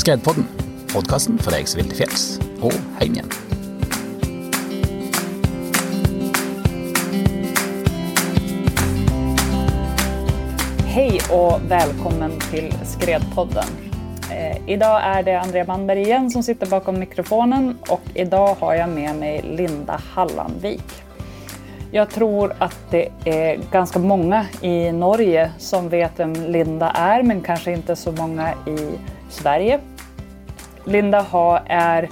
Skredpodden, podkasten for deg som vil til fjells og hjem igjen. Hei og velkommen til Skredpodden. I dag er det Andrea Manberg igjen som sitter bakom mikrofonen I dag har jeg med meg Linda Hallandvik. Jeg tror at det er ganske mange i Norge som vet hvem Linda er, men kanskje ikke så mange i Sverige. Linda ha är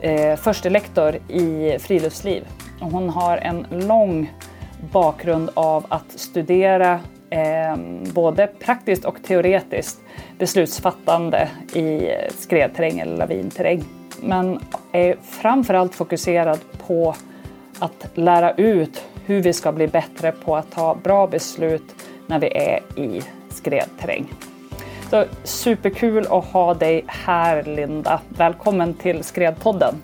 eh, förstelektor i friluftsliv och hon har en lång bakgrund av att studera eh, både praktiskt och teoretiskt beslutsfattande i skredterräng eller lavinterräng. Men är framförallt fokuserad på att lära ut hur vi ska bli bättre på att ta bra beslut när vi är i skredterräng. Så superkul å ha deg her, Linda. Velkommen til Skredpodden.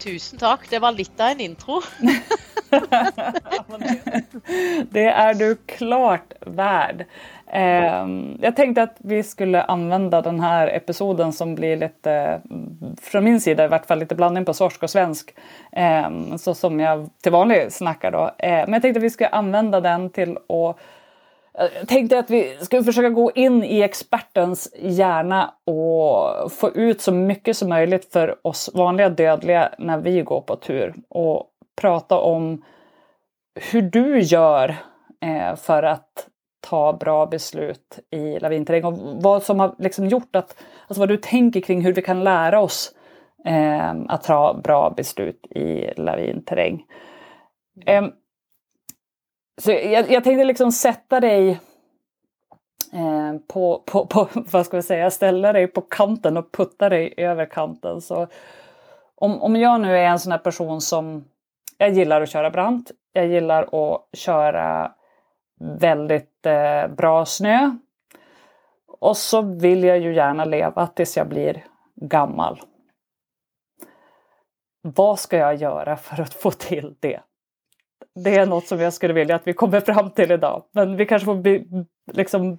Tusen takk. Det var litt av en intro. det er du klart verd. Jeg tenkte at vi skulle anvende denne episoden som blir litt Fra min side i hvert fall, litt blanding på sorsk og svensk. Så som jeg til vanlig snakker. då. Ehm, men jeg tenkte at vi skulle anvende den til att jag tänkte att vi skulle försöka gå in i expertens hjärna och få ut så mycket som möjligt för oss vanliga dödliga när vi går på tur. Och prata om hur du gör for att ta bra beslut i lavinterräng och vad som har liksom gjort att, alltså vad du tänker kring hur vi kan lära oss å att ta bra beslut i lavinterräng. Eh, så jag, jag tänkte liksom sätta dig eh, på, på, på, vad ska vi säga, ställa dig på kanten och putta dig över kanten. Så om, om jag nu är en sån här person som, jag gillar att köra brant, jag gillar att köra väldigt eh, bra snö. Och så vill jag ju gärna leva tills jag blir gammal. Vad ska jag göra för att få till det? Det är något som jag skulle vilja att vi kommer fram till idag. Men vi kanske får by, liksom,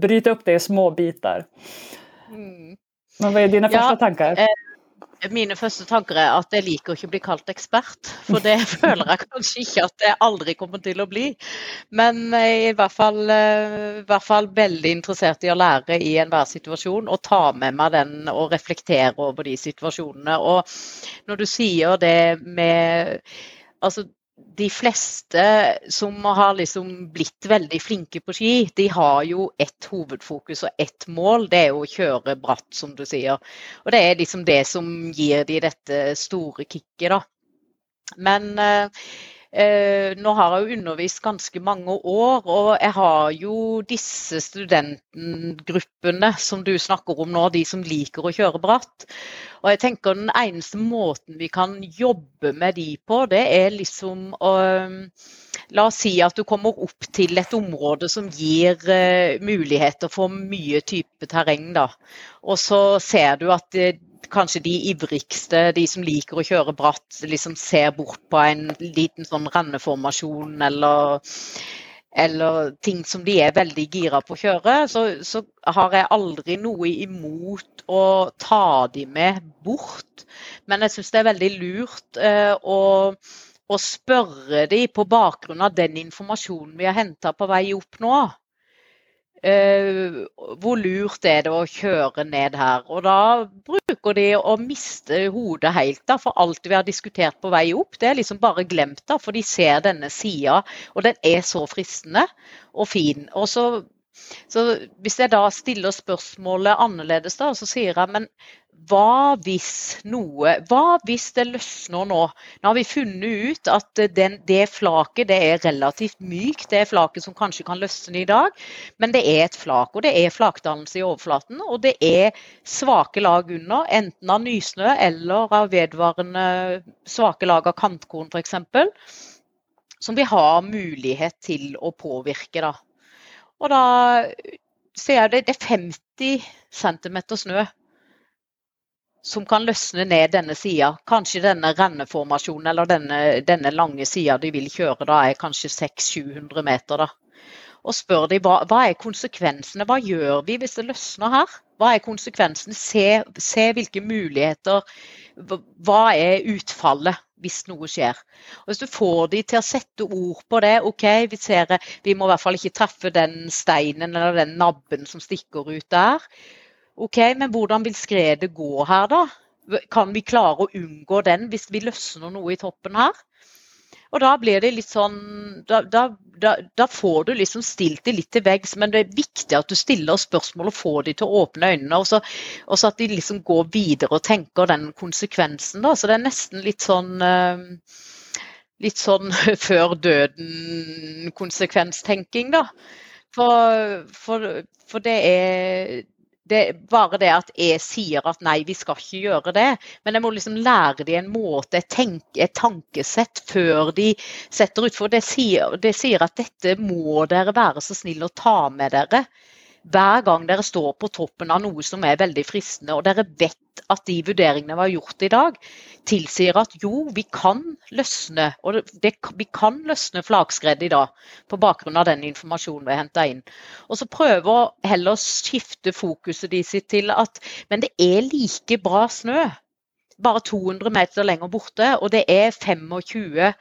bryta upp det i små bitar. Mm. Men vad är dina ja, första tankar? Eh, mine første tanker er at jeg liker ikke å bli kalt ekspert. For det føler jeg kanskje ikke at jeg aldri kommer til å bli. Men jeg er i hvert fall, i hvert fall veldig interessert i å lære i enhver situasjon og ta med meg den og reflektere over de situasjonene. Og når du sier det med Altså, de fleste som har liksom blitt veldig flinke på ski, de har jo ett hovedfokus og ett mål. Det er jo å kjøre bratt, som du sier. Og det er liksom det som gir de dette store kicket, da. Men eh, Eh, nå har jeg jo undervist ganske mange år, og jeg har jo disse studentgruppene som du snakker om nå, de som liker å kjøre bratt. Og jeg tenker Den eneste måten vi kan jobbe med de på, det er liksom å La oss si at du kommer opp til et område som gir eh, muligheter for mye type terreng. da. Og så ser du at det, kanskje de ivrigste, de som liker å kjøre bratt, liksom ser bort på en liten sånn renneformasjon eller, eller ting som de er veldig gira på å kjøre, så, så, har jeg aldri noe imot å ta de med bort. Men jeg syns det er veldig lurt eh, å, å spørre de på bakgrunn av den informasjonen vi har henta på vei opp nå. Uh, hvor lurt er det å kjøre ned her? Og da bruker de å miste hodet helt, da, for alt vi har diskutert på vei opp, det er liksom bare glemt, da, for de ser denne sida, og den er så fristende og fin. Og så, så Hvis jeg da stiller spørsmålet annerledes, da, så sier jeg men hva hvis noe Hva hvis det løsner nå? Nå har vi funnet ut at den, det flaket det er relativt mykt. Det er flaket som kanskje kan løsne i dag, men det er et flak. Og det er flakdannelse i overflaten, og det er svake lag under, enten av nysnø eller av vedvarende svake lag av kantkorn f.eks. Som vi har mulighet til å påvirke. Da. Og da ser jeg det, det er 50 cm snø som kan løsne ned denne sida. Kanskje denne renneformasjonen eller denne, denne lange sida de vil kjøre da er kanskje 600-700 meter. da. og spør de hva, hva er konsekvensene, hva gjør vi hvis det løsner her? Hva er konsekvensene? Se, se hvilke muligheter, hva er utfallet hvis noe skjer. Og Hvis du får de til å sette ord på det, OK, vi, ser, vi må i hvert fall ikke treffe den steinen eller den nabben som stikker ut der. OK, men hvordan vil skredet gå her, da? Kan vi klare å unngå den hvis vi løsner noe i toppen her? Og da blir det litt sånn Da, da, da, da får du liksom stilt de litt til veggs, men det er viktig at du stiller spørsmål og får de til å åpne øynene. Og så, og så at de liksom går videre og tenker den konsekvensen. da, Så det er nesten litt sånn uh, Litt sånn før døden-konsekvenstenking, da. For, for, for det er det bare det at jeg sier at nei, vi skal ikke gjøre det. Men jeg må liksom lære dem en måte, et, tenk, et tankesett, før de setter ut. For det sier, det sier at dette må dere være så snill å ta med dere hver gang dere står på toppen av noe som er veldig fristende, og dere vet at de vurderingene vi har gjort i dag, tilsier at jo, vi kan løsne og det, vi kan løsne flagskred i dag på bakgrunn av den informasjonen vi har henta inn. Og så prøver heller å skifte fokuset de sitt til at men det er like bra snø, bare 200 meter lenger borte, og det er 25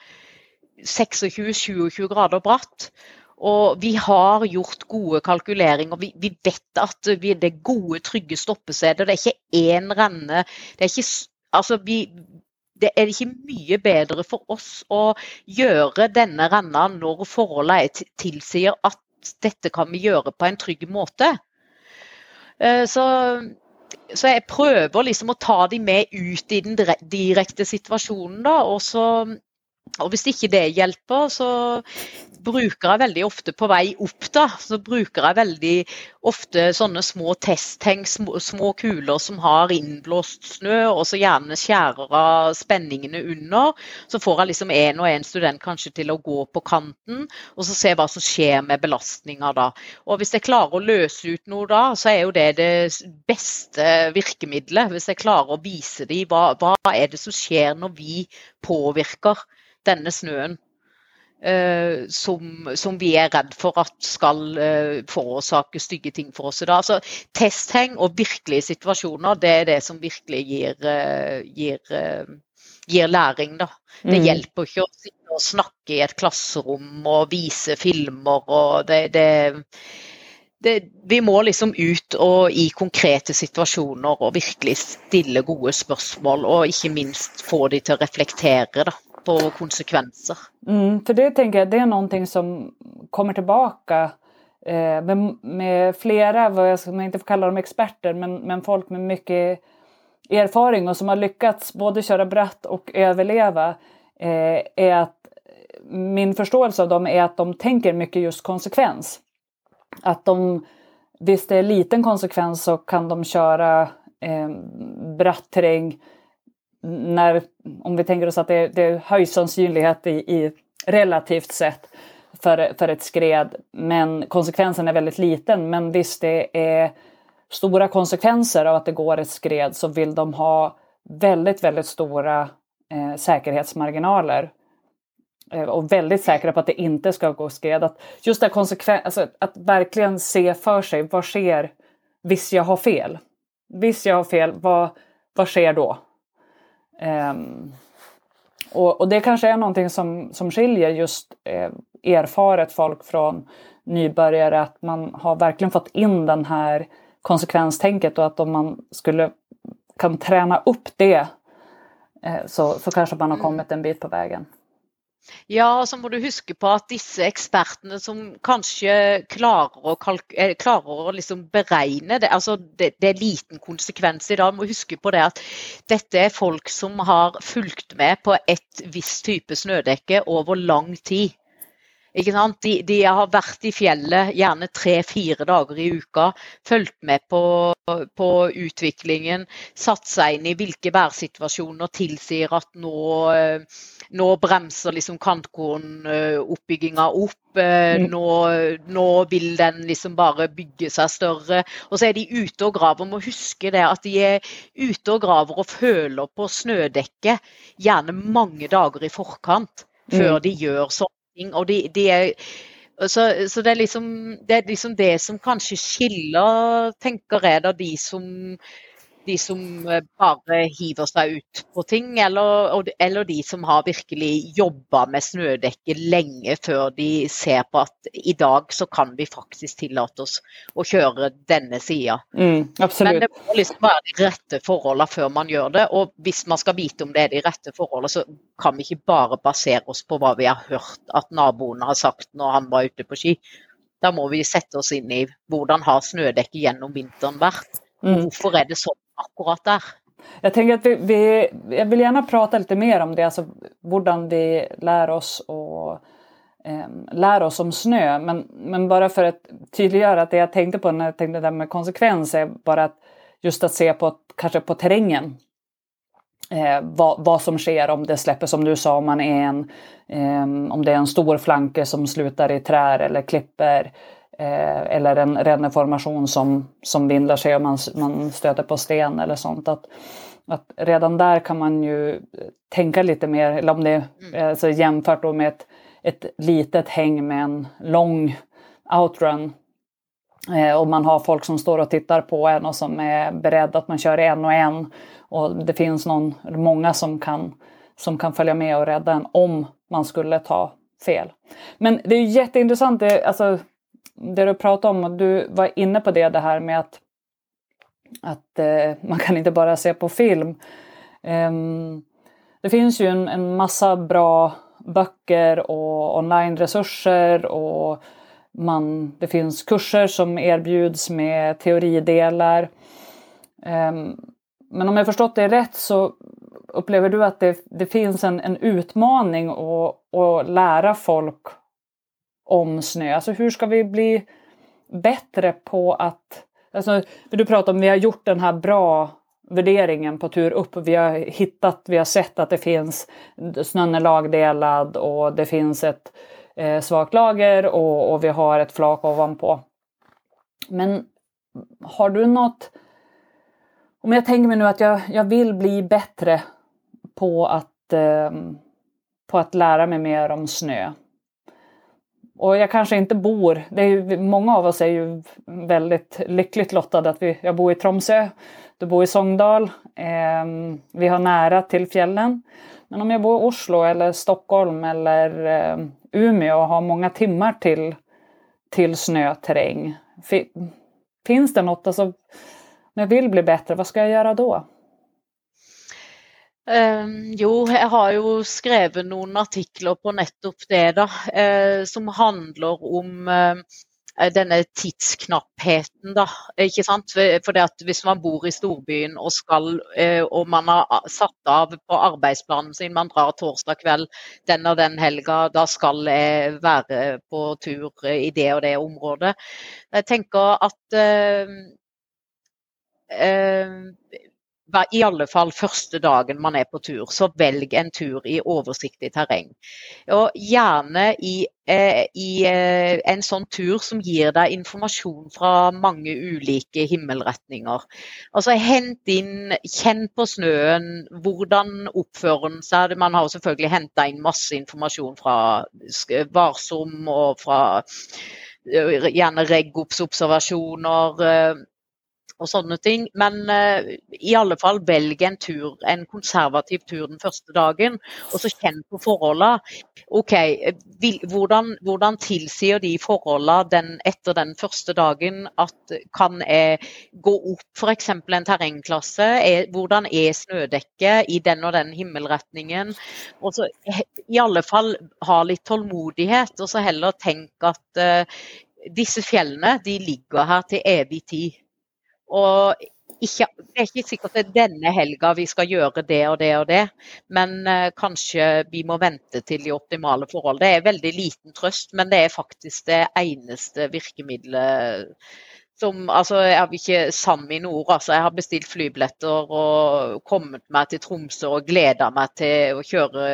26-27 grader bratt. Og vi har gjort gode kalkuleringer. Vi, vi vet at vi, det er gode, trygge stoppesteder. Det er ikke én renne. Det er ikke, altså vi, det er ikke mye bedre for oss å gjøre denne renna når forholdene tilsier at dette kan vi gjøre på en trygg måte. Eh, så, så jeg prøver liksom å ta dem med ut i den direkte situasjonen. Da, og så og Hvis ikke det hjelper, så bruker jeg veldig ofte på vei opp, da, så bruker jeg veldig ofte sånne små testheng, små, små kuler som har innblåst snø, og så gjerne skjærer av spenningene under. Så får jeg liksom en og en student kanskje til å gå på kanten, og så se hva som skjer med belastninga da. Og hvis jeg klarer å løse ut noe da, så er jo det det beste virkemidlet. Hvis jeg klarer å vise dem hva, hva er det som skjer når vi påvirker denne snøen. eh, som, som, vi er redd for at skal eh, forårsake stygge ting for oss i dag. Altså, testheng og virkelige situasjoner, det er det som virkelig gir, uh, gir, gir læring. Da. Det mm. hjelper ikke å sitte og snakke i et klasserom og vise filmer. og det, det, det vi må liksom ut og i konkrete situasjoner og virkelig stille gode spørsmål, og ikke minst få de til å reflektere. da på konsekvenser. Mm, för det tänker jag, det är någonting som kommer tilbake eh, med, med, flere, vad jag, man inte får dem experter, men, men folk med mye erfaring og som har lyckats både köra bratt og overleve, eh, er at min forståelse av dem er at de tenker mye just konsekvens. At de, hvis det er liten konsekvens så kan de kjøre eh, bratt terräng när, om vi tänker oss att det, det är hög sannsynlighet i, i, relativt sett för, för ett skred, men konsekvensen är väldigt liten. Men visst, det är stora konsekvenser av att det går ett skred så vill de ha väldigt, väldigt stora eh, säkerhetsmarginaler eh, och väldigt säkra på att det inte ska gå skred. Att just det konsekven alltså, att verkligen se för sig, vad sker hvis jag har fel? Hvis jag har fel, vad, vad sker då? Um, och, och, det kanske är någonting som, som skiljer just eh, erfaret folk från nybörjare, att man har verkligen fått in den här konsekvenstänket och att om man skulle kan träna upp det eh, så, så kanske man har kommet kommit en bit på vägen. Ja, og så må du huske på at disse ekspertene som kanskje klarer å, eh, klarer å liksom beregne det, altså det, det, er liten konsekvens i dag, må huske på det at dette er folk som har fulgt med på et visst type snødekke over lang tid. De, de, har vært i fjellet gjerne tre-fire dager i uka, fulgt med på, på, utviklingen, satt seg inn i hvilke værsituasjoner tilsier at nå, nå bremser liksom kantkornoppbygginga opp. Mm. Nå, nå, vil den liksom bare bygge seg større. Og så er de ute og graver. Må huske det at de er ute og graver og føler på snødekket gjerne mange dager i forkant før mm. de gjør sånn og de, de er, Så, så det, er liksom, det, er liksom, det som kanskje skiller, tenker jeg, da de som de som eh, bare hiver seg ut på ting, eller, eller de som har virkelig jobba med snødekke lenge før de ser på at i dag så kan vi faktisk tillate oss å kjøre denne sida. Mm, Men det må liksom være de rette forholdene før man gjør det. Og hvis man skal vite om det er de rette forholdene, så kan vi ikke bare basere oss på hva vi har hørt at naboene har sagt når han var ute på ski. Da må vi sette oss inn i hvordan har snødekket gjennom vinteren vært. Mm. Hvorfor er det sånn akkurat der. Jeg at vi, vi, jeg vil gjerne prate litt mer om det, altså hvordan vi lærer oss å eh, lære oss om snø. Men, men bare for å tydeliggjøre at det jeg tenkte på når jeg tenkte det med konsekvens, er bare at just å se på, kanskje på terrengen. Eh, hva, hva, som skjer om det slipper, som du sa, om, man er en, eh, om det er en stor flanke som slutter i trær eller klipper. Eh, eller en renneformasjon som, som vindler seg og man, man støter på sten eller sånt. At, at redan der kan man jo tenke litt mer, eller om det är mm. alltså jämfört med et ett litet häng med en lang outrun eh, og man har folk som står og tittar på en og som er beredda at man kör en og en og det finns någon, många som kan, som kan följa med og redde en om man skulle ta fel. Men det är jätteintressant, det, alltså, det du pratar om, och du var inne på det, det här med att, att eh, man kan inte bara se på film. Eh, det finns ju en, en massa bra böcker och onlineresurser och man, det finns kurser som erbjuds med teoridelar. Um, men om jag förstått det rätt så upplever du att det, det finns en, en utmaning att, att lära folk om snö. Alltså hur ska vi bli bättre på att... Alltså, du pratar om vi har gjort den här bra värderingen på tur upp. Vi har hittat, vi har sett att det finns snön är lagdelad och det finns ett eh, svagt lager och, och vi har ett flak ovanpå. Men har du något... Om jag tänker mig nu att jag, jag vill bli bättre på att, eh, på att lära mig mer om snö. Och jag kanske inte bor, det är ju, många av oss är ju väldigt lyckligt lottade att vi, jag bor i Tromsö, du bor i Sogndal, eh, vi har nära till fjällen. Men om jag bor i Oslo eller Stockholm eller eh, Umeå och har många timmar till, till snöterräng, finns det något, alltså, om jag vill bli bättre, vad ska jag göra då? Um, jo, jeg har jo skrevet noen artikler på nettopp det, da. Uh, som handler om uh, denne tidsknappheten, da. Ikke sant? For det at hvis man bor i storbyen og skal, uh, og man har satt av på arbeidsplanen sin, man drar torsdag kveld den og den helga, da skal jeg være på tur i det og det området. Jeg tenker at i alle fall første dagen man er på tur, så velg en tur i oversiktlig terreng. Og gjerne i, eh, i eh, en sånn tur som gir deg informasjon fra mange ulike himmelretninger. Altså Hent inn, kjenn på snøen, hvordan oppfører den seg. Man har selvfølgelig henta inn masse informasjon fra Varsom og fra eh, gjerne reggopsobservasjoner og sånne ting. Men uh, i alle fall velg en tur, en konservativ tur den første dagen, og så kjenn på forholdene. OK, vil, hvordan, hvordan, tilsier de forholdene den, etter den første dagen at kan jeg gå opp f.eks. en terrengklasse? Er, hvordan er snødekket i den og den himmelretningen? Og så i alle fall ha litt tålmodighet, og så heller tenk at uh, disse fjellene de ligger her til evig tid. Og ikke, det er ikke sikkert det er denne helga vi skal gjøre det og det og det, men uh, kanskje vi må vente til de optimale forhold. Det er veldig liten trøst, men det er faktisk det eneste virkemidlet som Altså, jeg har ikke sann mine ord, altså. Jeg har bestilt flybilletter og kommet meg til Tromsø og gleda meg til å kjøre,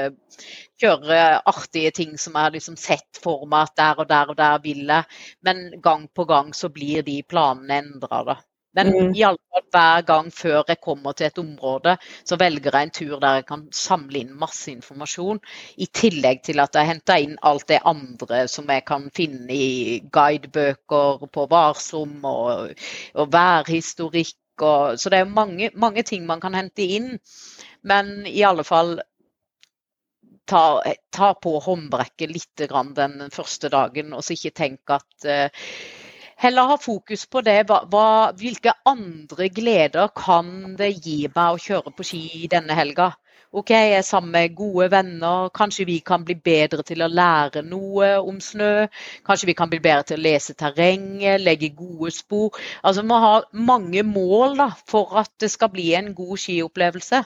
kjøre artige ting som jeg har liksom sett for meg at der og der og der vil jeg. Men gang på gang så blir de planene endra, da. Men Mm. i alle fall hver gang før jeg kommer til et område, så velger jeg en tur der jeg kan samle inn masse informasjon. I tillegg til at jeg henter inn alt det andre som jeg kan finne i guidebøker på Varsom og, og værhistorikk. Og, så det er mange, mange ting man kan hente inn. Men i alle fall ta, ta på håndbrekket litt grann den første dagen, og så ikke tenk at eh, Heller ha fokus på det. Hva, hvilke andre gleder kan det gi meg å kjøre på ski denne helga? OK, jeg er sammen med gode venner. Kanskje vi kan bli bedre til å lære noe om snø. Kanskje vi kan bli bedre til å lese terrenget, legge gode spor. Altså, må ha mange mål da, for at det skal bli en god skiopplevelse.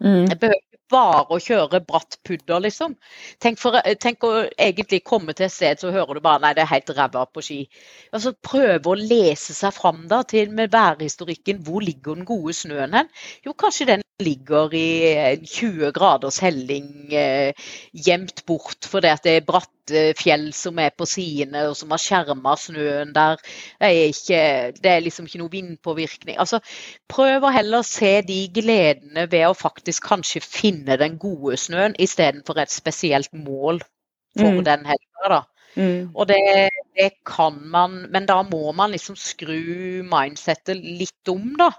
Mm. Jeg behøver bare å kjøre bratt pudder, liksom. Tenk, for, tenk å egentlig komme til et sted, så hører du bare nei, det er helt ræva på ski. Altså Prøve å lese seg fram da, til med værhistorikken. Hvor ligger den gode snøen hen? Jo, kanskje den ligger i en 20 graders helling eh, gjemt bort fordi at det er bratte fjell som er på sidene og som har skjerma snøen der. Det er, ikke, det er liksom ikke noe vindpåvirkning. Altså, prøv å heller se de gledene ved å faktisk kanskje finne den gode snøen istedenfor et spesielt mål for Mm. den helga. da. Mm. Og det, det kan man, men da må man liksom skru mindsettet litt om, da.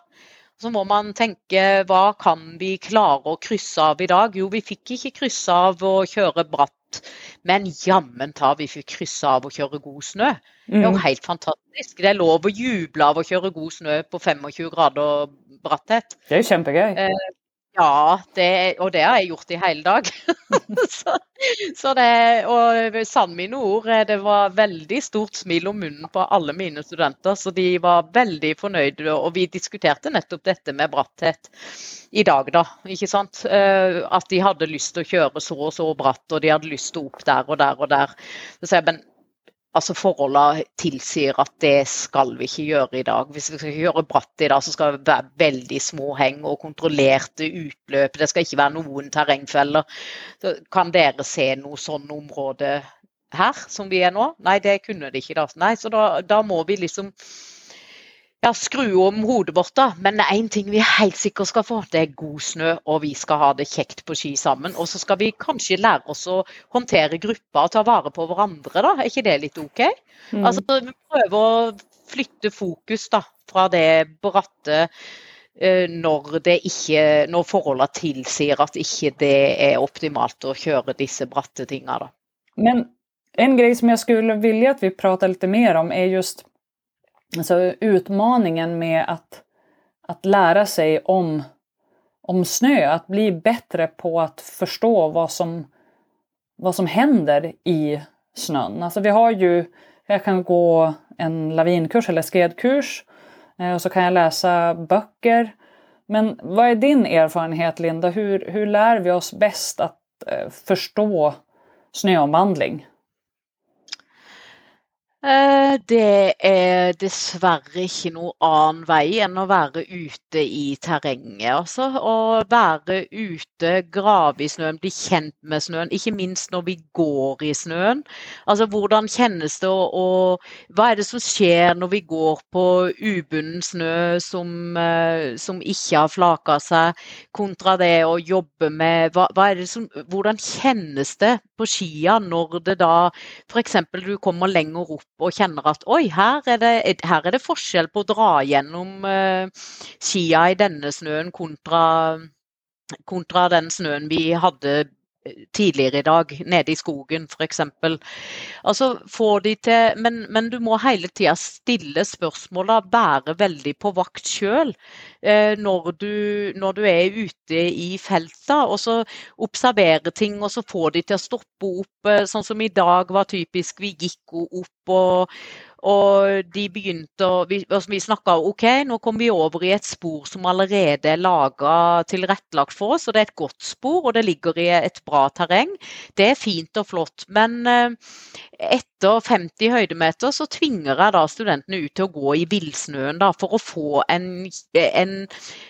Så må man tenke hva kan vi klare å krysse av i dag? Jo, vi fikk ikke krysse av å kjøre bratt, men jammen ta vi fikk krysse av å kjøre god snø. Det er jo Mm. helt fantastisk. Det er lov å juble av å kjøre god snø på 25 grader bratthet. Det er jo kjempegøy. Eh, Ja, det, og det har jeg gjort i hele dag. så, så det, og sann mine ord, det var veldig stort smil om munnen på alle mine studenter. Så de var veldig fornøyde. Og vi diskuterte nettopp dette med bratthet i dag, da. Ikke sant? Eh, At de hadde lyst til å kjøre så og så bratt, og de hadde lyst til å opp der og der og der. Så jeg, men altså forholdene tilsier at det skal vi ikke gjøre i dag. Hvis vi skal gjøre bratt i dag, så skal det være veldig små heng og kontrollerte utløp. Det skal ikke være noen terrengfeller. Så kan dere se noe sånn område her som vi er nå? Nei, det kunne de ikke da. Nei, så da, da må vi liksom ja, skru om hodet vårt, da. Men det er én ting vi helt sikkert skal få. Det er god snø, og vi skal ha det kjekt på ski sammen. Og så skal vi kanskje lære oss å håndtere grupper og ta vare på hverandre, da. Er ikke det litt OK? Mm. Altså, vi prøver å flytte fokus da, fra det bratte eh, når, det ikke, når forholdene tilsier at ikke det er optimalt å kjøre disse bratte tingene. Da. Men en grej som jeg skulle vilja at vi pratar litt mer om er just alltså, utmaningen med att, att lära sig om, om snö, att bli bättre på att förstå vad som, vad som händer i snön. Alltså vi har ju, jag kan gå en lavinkurs eller skredkurs eh, och så kan jag läsa böcker. Men vad är din erfarenhet Linda? Hur, hur lär vi oss bäst att eh, förstå snöomvandling? Eh, Det er dessverre ikke noe annen vei enn å være ute i terrenget. Altså. Å være ute, grave i snøen, bli kjent med snøen. Ikke minst når vi går i snøen. Altså hvordan kjennes det, og, og hva er det som skjer når vi går på ubunnen snø som, eh, som ikke har flaka seg, kontra det å jobbe med hva, hva som, Hvordan kjennes det på skia når det da f.eks. du kommer lenger opp og kjenner at oi, her er det, her er det forskjell på å dra gjennom eh, skia i denne snøen kontra, kontra den snøen vi hadde tidligere i dag, nede i skogen f.eks. Altså, få de til, men, men du må hele tida stille spørsmåla, være veldig på vakt sjøl eh, når, når du er ute i felta. Og så observere ting, og så få de til å stoppe opp. eh, Sånn som i dag var typisk. Vi gikk opp og og de begynte å Vi, vi snakka OK, nå kom vi over i et spor som allerede er laga tilrettelagt for oss, og det er et godt spor, og det ligger i et bra terreng. Det er fint og flott. Men eh, etter 50 høydemeter så tvinger jeg da studentene ut til å gå i villsnøen da, for å få en, en,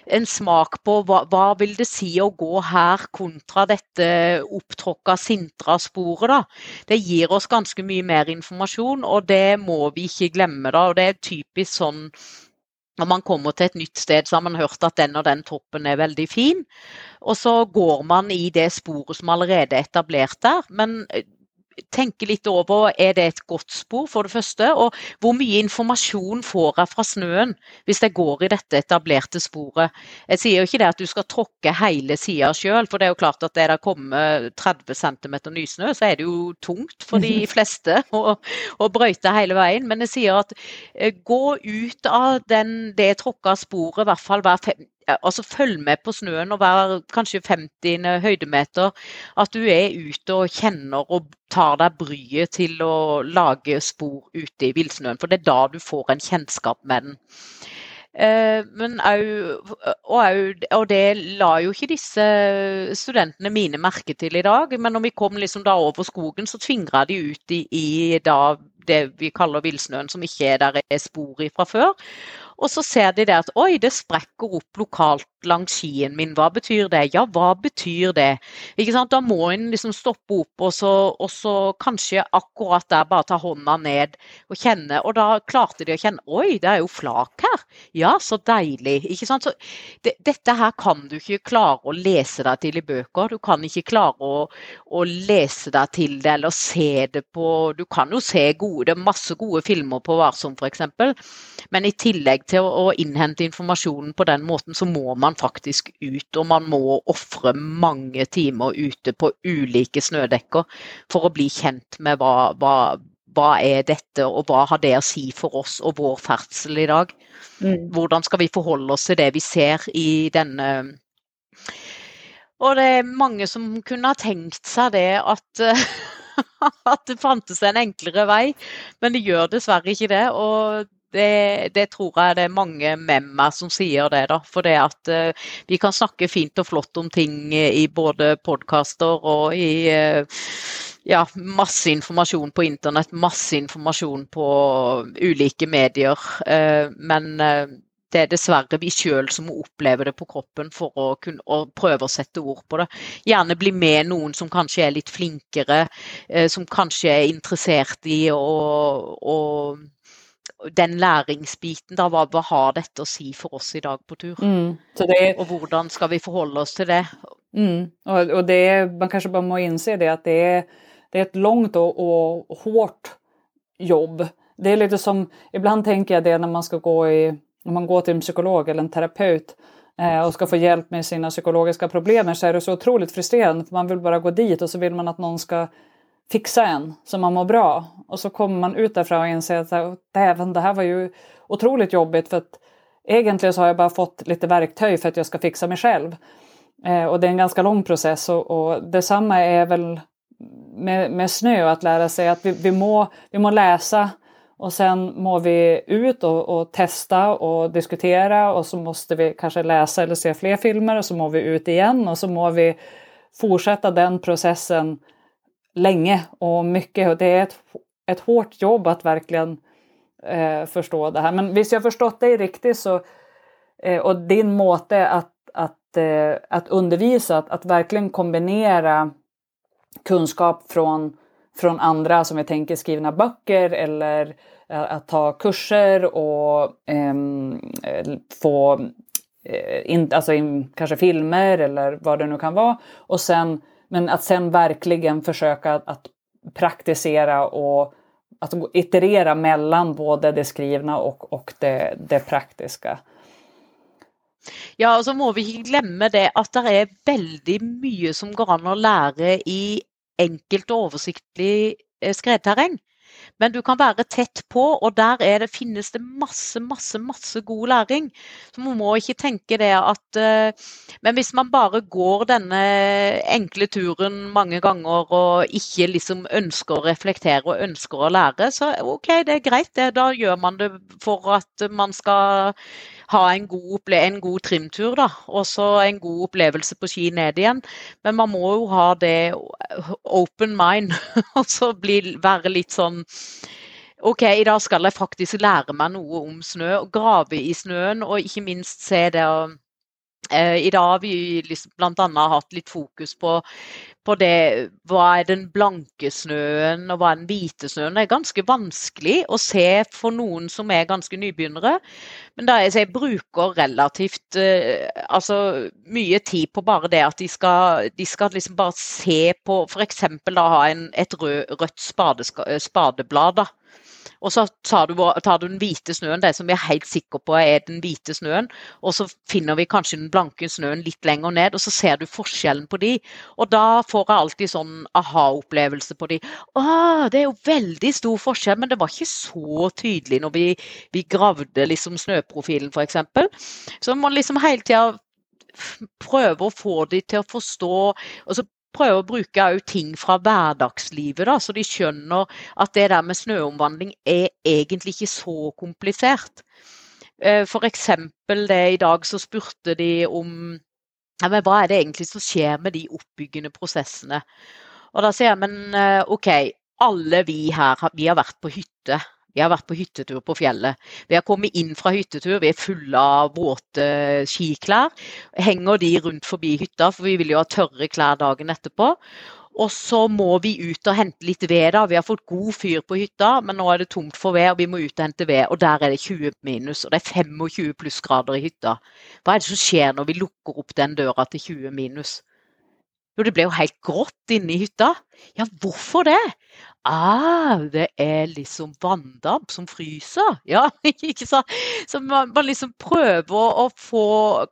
en smak på hva, hva vil det si å gå her kontra dette opptråkka Sintra-sporet. da. Det gir oss ganske mye mer informasjon, og det må vi ikke glemme. da, og Det er typisk sånn når man kommer til et nytt sted, så har man hørt at den og den toppen er veldig fin. Og så går man i det sporet som allerede er etablert der. Men tenke litt over er det et godt spor, for det første. Og hvor mye informasjon får jeg fra snøen hvis jeg går i dette etablerte sporet. Jeg sier jo ikke det at du skal tråkke hele sida sjøl, for det er jo klart at det der kommer 30 cm nysnø, så er det jo tungt for de fleste å, å brøyte hele veien. Men jeg sier at eh, gå ut av den, det tråkka sporet i hvert fall hver fem, altså følg med på snøen og vær kanskje 50 høydemeter. At du er ute og kjenner og tar deg bryet til å lage spor ute i villsnøen. For det er da du får en kjennskap med den. Eh, men og, og, det la jo ikke disse studentene mine merke til i dag. Men når vi kom liksom da over skogen, så tvingra de ut i, i det vi kaller villsnøen, som ikke er der er spor i fra før. Og så ser de det at oi, det sprekker opp lokalt langs skien min, hva betyr det? Ja, hva betyr det? Ikke sant? Da må en liksom stoppe opp og så, og så, kanskje akkurat der bare ta hånda ned og kjenne. Og da klarte de å kjenne oi, det er jo flak her. Ja, så deilig. Ikke sant? Så det, dette her kan du ikke klare å lese deg til i bøker. Du kan ikke klare å, å lese deg til det eller se det på Du kan jo se gode, det er masse gode filmer på Varsom f.eks., men i tillegg til å, å innhente informasjonen på den måten, så må man faktisk ut. Og man må ofre mange timer ute på ulike snødekker for å bli kjent med hva, hva, hva er dette, og hva har det å si for oss og vår ferdsel i dag? Mm. Hvordan skal vi forholde oss til det vi ser i denne Og det er mange som kunne ha tenkt seg det at at det fantes en enklere vei, men det gjør dessverre ikke det. Og det, det, tror jeg det er mange med meg som sier det. da, For det at uh, vi kan snakke fint og flott om ting i både podkaster og i uh, ja, masse informasjon på internett, masse informasjon på ulike medier. Uh, men det er dessverre vi sjøl som må oppleve det på kroppen for å, kunne, å prøve å sette ord på det. Gjerne bli med noen som kanskje er litt flinkere, som kanskje er interessert i å den læringsbiten, da, hva, hva, har dette å si for oss i dag på tur? Mm, det, og hvordan skal vi forholde oss til det? Mm, og, og det, man kanskje bare må innse det at det er, det er et langt og, og hårt jobb. Det er litt som, Iblant tenker jeg det når man skal gå i, når man går til en psykolog eller en terapeut eh, og skal få hjelp med sine psykologiske problemer, så er det så utrolig frustrerende. for Man vil bare gå dit, og så vil man at noen skal fixa en så man mår bra. Och så kommer man ut därifrån och inser att Däven, det här var ju otroligt jobbigt för att egentligen så har jag bara fått lite verktyg för att jag ska fixa mig själv. Eh, och det är en ganska lång process och, och detsamma är väl med, med snö, att lära sig att vi, vi, må, vi må läsa och sen må vi ut och, och, testa och diskutera och så måste vi kanske läsa eller se fler filmer och så må vi ut igen och så må vi fortsätta den processen länge och mycket. Och det är ett, ett hårt jobb att verkligen eh, förstå det här. Men visst jag förstått dig riktigt så, eh, och din måte att, att, eh, att undervisa, att, att verkligen kombinera kunskap från, från andra som vi tänker skrivna böcker eller eh, att ta kurser och ehm, få eh, in, alltså in, kanske filmer eller vad det nu kan vara. Och sen men att sen verkligen försöka att praktisera och att iterera mellan både det skrivna och, och det, det praktiska. Ja, og så må vi ikke glemme det at det er veldig mye som går an å lære i enkelt og oversiktlig eh, skredterreng. Men du kan være tett på, og der det, finnes det masse, masse, masse god læring. Så man må ikke tenke det at uh, Men hvis man bare går denne enkle turen mange ganger og ikke liksom ønsker å reflektere og ønsker å lære, så OK, det er greit. Det, da gjør man det for at man skal ha en god, en god trimtur, da. Og så en god opplevelse på ski ned igjen. Men man må jo ha det open mind, og så bli, være litt sånn OK, i dag skal jeg faktisk lære meg noe om snø, og grave i snøen, og ikke minst se det Eh, I dag har vi liksom bl.a. hatt litt fokus på, på, det hva er den blanke snøen og hva er den hvite snøen. Det er ganske vanskelig å se for noen som er ganske nybegynnere. Men da jeg, jeg bruker relativt uh, altså mye tid på bare det at de skal, de skal liksom bare se på f.eks. ha en, et rød, rødt spadeblad. da og så tar du, tar du, den hvite snøen, det som vi er helt sikre på er den hvite snøen. Og så finner vi kanskje den blanke snøen litt lenger ned, og så ser du forskjellen på de. Og da får jeg alltid sånn aha-opplevelse på de. Å, det er jo veldig stor forskjell, men det var ikke så tydelig når vi, vi gravde liksom snøprofilen f.eks. Så man liksom hele tida prøve å få de til å forstå og så prøve å bruke ting fra hverdagslivet, da, så de skjønner at det der med snøomvandling er egentlig ikke så komplisert. For F.eks. det i dag så spurte de om ja, men hva er det egentlig som skjer med de oppbyggende prosessene. Og da sier jeg men eh, OK, alle vi her vi har vært på hytte. Vi har vært på hyttetur på fjellet. Vi har kommet inn fra hyttetur, vi er fulle av våte skiklær. Henger de rundt forbi hytta, for vi vil jo ha tørre klær dagen etterpå. Og så må vi ut og hente litt ved. da. Vi har fått god fyr på hytta, men nå er det tomt for ved, og vi må ut og hente ved. Og der er det 20 minus, og det er 25 plussgrader i hytta. Hva er det som skjer når vi lukker opp den døra til 20 minus? Jo, det ble jo helt grått inne i hytta. Ja, hvorfor det? Ah, det er liksom vanndamp som fryser. Ja, ikke sant? Så man, man liksom prøver å, få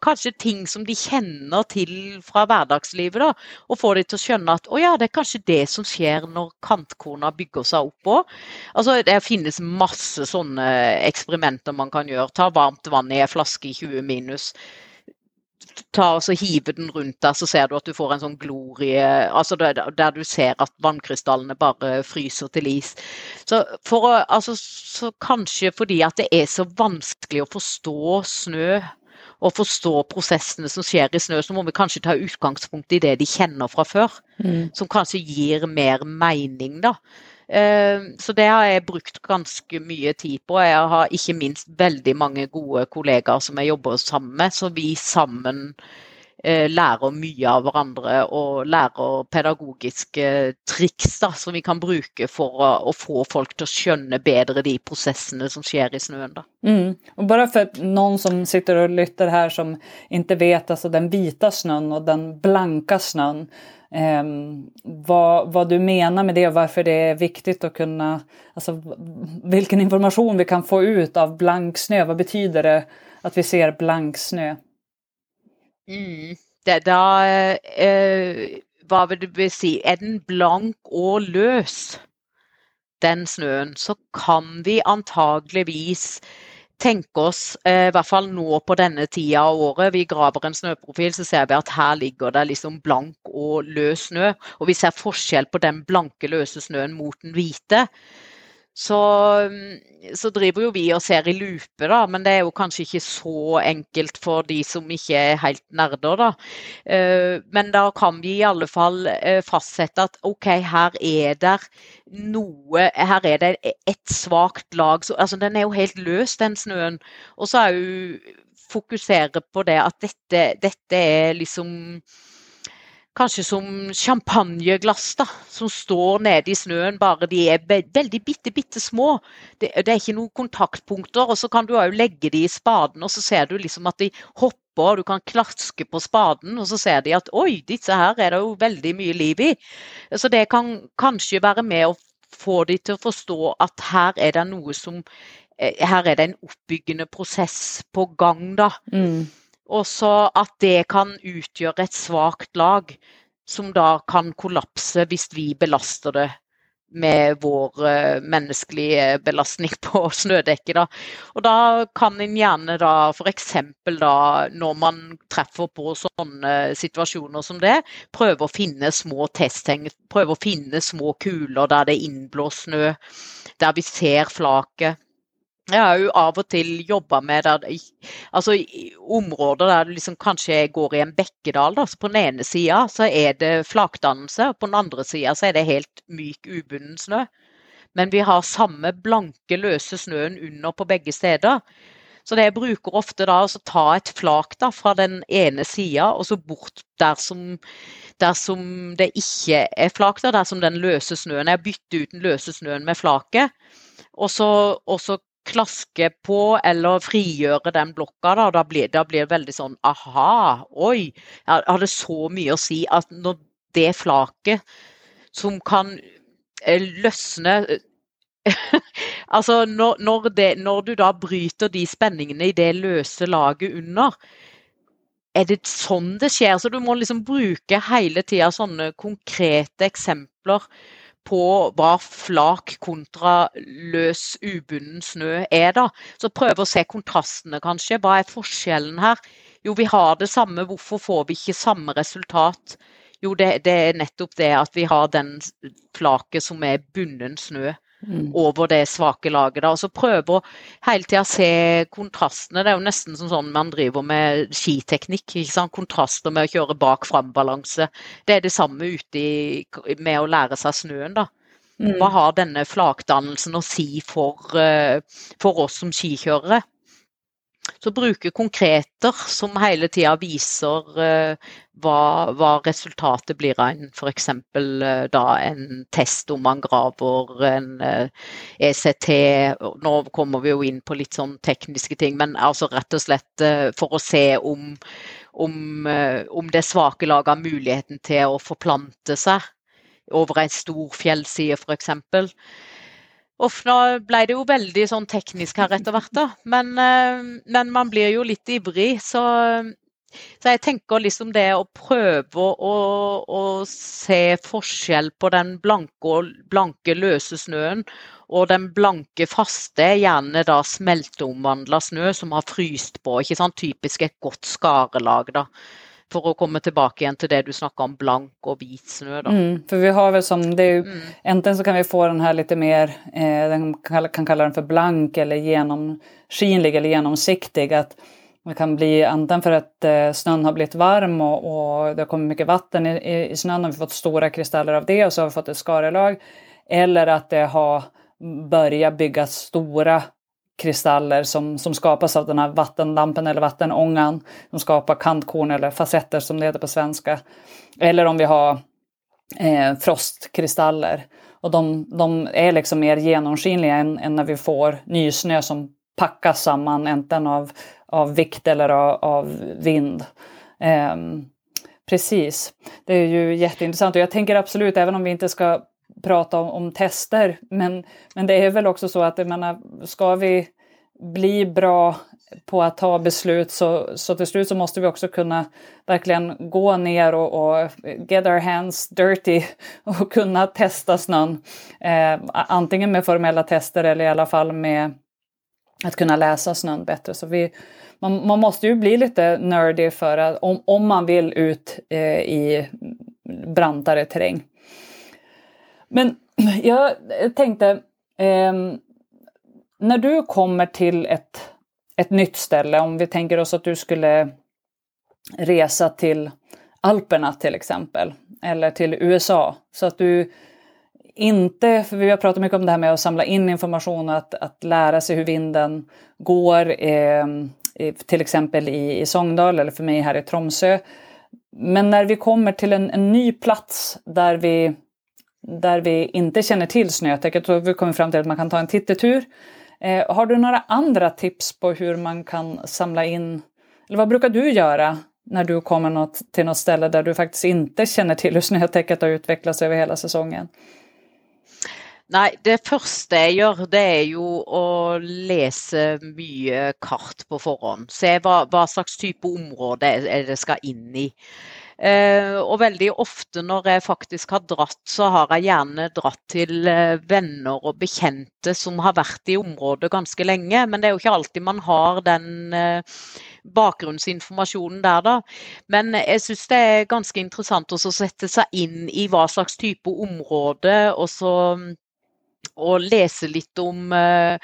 kanskje ting som de kjenner til fra hverdagslivet, da. Og få dem til å skjønne at å ja, det er kanskje det som skjer når kantkorna bygger seg opp òg. Altså, det finnes masse sånne eksperimenter man kan gjøre. Ta varmt vann i ei flaske i 20 minus ta og så hive den rundt deg, så ser du at du får en sånn glorie altså der, der du ser at vannkrystallene bare fryser til is. Så, for, altså, så kanskje fordi at det er så vanskelig å forstå snø og forstå prosessene som skjer i snø, så må vi kanskje ta utgangspunkt i det de kjenner fra før. Mm. Som kanskje gir mer mening, da. Eh, så det har jeg brukt ganske mye tid på. Jeg har ikke minst veldig mange gode kollegaer som jeg jobber sammen med, så vi sammen eh, lærer mye av hverandre og lærer pedagogiske triks da, som vi kan bruke for å, få folk til å skjønne bedre de prosessene som skjer i snøen. Da. Mm. Og bare for noen som sitter og lytter her som ikke vet altså den hvite snøen og den blanke snøen, eh, vad, vad, du menar med det och varför det är viktigt att kunna, alltså vilken information vi kan få ut av blank snö. Vad betyder det att vi ser blank snö? Mm. Det, da eh, Hva vil du si? Er den blank og løs, den snøen, så kan vi antageligvis tenke oss, eh, i hvert fall nå på denne tida av året, vi graver en snøprofil, så ser vi at her ligger det liksom blank og løs snø. Og vi ser forskjell på den blanke, løse snøen mot den hvite så, så, driver jo vi og ser i lupe, da, men det er jo kanskje ikke så enkelt for de som ikke er helt nerder. da. Eh, men da kan vi i alle fall eh, fastsette at OK, her er det noe Her er det et svakt lag. Så, altså, den er jo helt løs, den snøen. Og så er jo fokusere på det at dette, dette er liksom kanskje som champagneglass da, som står nede i snøen, bare de er veldig bitte, bitte små. Det, det er ikke noen kontaktpunkter. og Så kan du òg legge de i spaden, og så ser du liksom at de hopper. og Du kan klaske på spaden, og så ser de at oi, disse her er det jo veldig mye liv i. Så det kan kanskje være med å få de til å forstå at her er det noe som eh, Her er det en oppbyggende prosess på gang, da. Mm. Og så at det kan utgjøre et svakt lag som da kan kollapse hvis vi belaster det med vår uh, menneskelige belastning på snødekket. Da. Og da kan en gjerne da f.eks. da når man treffer på sånne situasjoner som det, prøve å finne små testheng, prøve å finne små kuler der det er innblåst snø, der vi ser flaket. Jeg har jo av og til jobba med der, altså, områder der du liksom kanskje går i en bekkedal. Da. Så på den ene sida så er det flakdannelse, og på den andre sida så er det helt myk, ubunden snø. Men vi har samme blanke, løse snøen under på begge steder. Så det jeg bruker ofte da, å ta et flak da, fra den ene sida og så bort dersom, dersom det ikke er flak, da, dersom den løse snøen Jeg bytter ut den løse snøen med flaket. Og så, og så klaske på eller frigjøre den blokka. Da, da, blir, det veldig sånn aha, oi. Jeg hadde så mye å si at når det flaket som kan eh, løsne altså når, når, det, når, du da bryter de spenningene i det løse laget under, er det sånn det skjer? Så du må liksom bruke hele tida sånne konkrete eksempler på hva flak kontra løs, ubunden snø er, da. Så prøve å se kontrastene, kanskje. Hva er forskjellen her? Jo, vi har det samme, hvorfor får vi ikke samme resultat? Jo, det, det er nettopp det at vi har den flaket som er bunnen snø. Mm. over det svake laget. Da. Og så prøve å hele tida se kontrastene. Det er jo nesten som sånn man driver med skiteknikk. Kontraster med å kjøre bak-fram-balanse. Det er det samme ute i, med å lære seg snøen. da. Mm. Hva har denne flakdannelsen å si for, uh, for oss som skikjørere? Så bruke konkreter som hele tida viser uh, hva, hva, resultatet blir av en f.eks. Uh, da en test om man graver en ECT. Nå kommer vi jo inn på litt sånn tekniske ting, men altså rett og slett for å se om, om, om det svake laget har muligheten til å forplante seg over en stor fjellside f.eks. Nå ble det jo veldig sånn teknisk her etter hvert, da. Men, eh, men, man blir jo litt ivrig, så, så jeg tenker liksom det å prøve å, å se forskjell på den blanke, blanke, løse snøen og den blanke, faste, gjerne da smelteomvandla snø som har fryst på. ikke sant? Typisk et godt skarelag, da for å komme tilbake igjen til det du snakka om, blank og hvit snø. Da. Mm, for vi har vel som, det er jo, mm. Enten så kan vi få den her litt mer eh, Den kan, kan kalle den for blank eller gjennomskinlig eller gjennomsiktig. at det kan bli enten for at eh, snön har blitt varm og, og det har kommet mye vann i, i, i snön og vi har fått store krystaller av det og så har vi fått et skarelag. Eller at det har börjat bygge store kristaller som, som skapas av den här eller vattenångan. De skapar kantkorn eller facetter som det heter på svenska. Eller om vi har eh, frostkristaller. Och de, de, är liksom mer genomskinliga än, än när vi får nysnö som packas samman enten av, av vikt eller av, av vind. Eh, precis, det är ju jätteintressant och jag tänker absolut, även om vi inte ska prata om, om, tester. Men, men det är väl också så att jag menar, ska vi bli bra på att ta beslut så, så till slut så måste vi också kunna verkligen gå ner och, och get our hands dirty och kunna testa snön. Eh, antingen med formella tester eller i alla fall med att kunna läsa snön bättre. Så vi, man, man måste ju bli lite nördig för att, om, om man vill ut eh, i brantare terräng. Men jag tänkte, eh, när du kommer till ett, ett nytt ställe, om vi tänker oss att du skulle resa till Alperna till exempel, eller till USA, så att du inte, för vi har pratat mycket om det här med att samla in information och att, att lära sig hur vinden går, eh, till exempel i, i Sångdal eller för mig här i Tromsö. Men när vi kommer till en, en ny plats där vi där vi inte känner till snötäcket så vi kommer fram till att man kan ta en tittetur. Eh, har du några andra tips på hur man kan samla in, eller vad brukar du göra när du kommer något, till något ställe där du faktiskt inte känner till hur snötäcket har utvecklats över hela säsongen? Nei, det første jeg gjør, det er jo å lese mye kart på forhånd. Se hva, hva slags type område er det skal inn i. Eh, og veldig ofte når jeg faktisk har dratt, så har jeg gjerne dratt til eh, venner og bekjente som har vært i området ganske lenge. Men det er jo ikke alltid man har den eh, bakgrunnsinformasjonen der, da. Men jeg syns det er ganske interessant å sette seg inn i hva slags type område, og så og lese litt om Uh,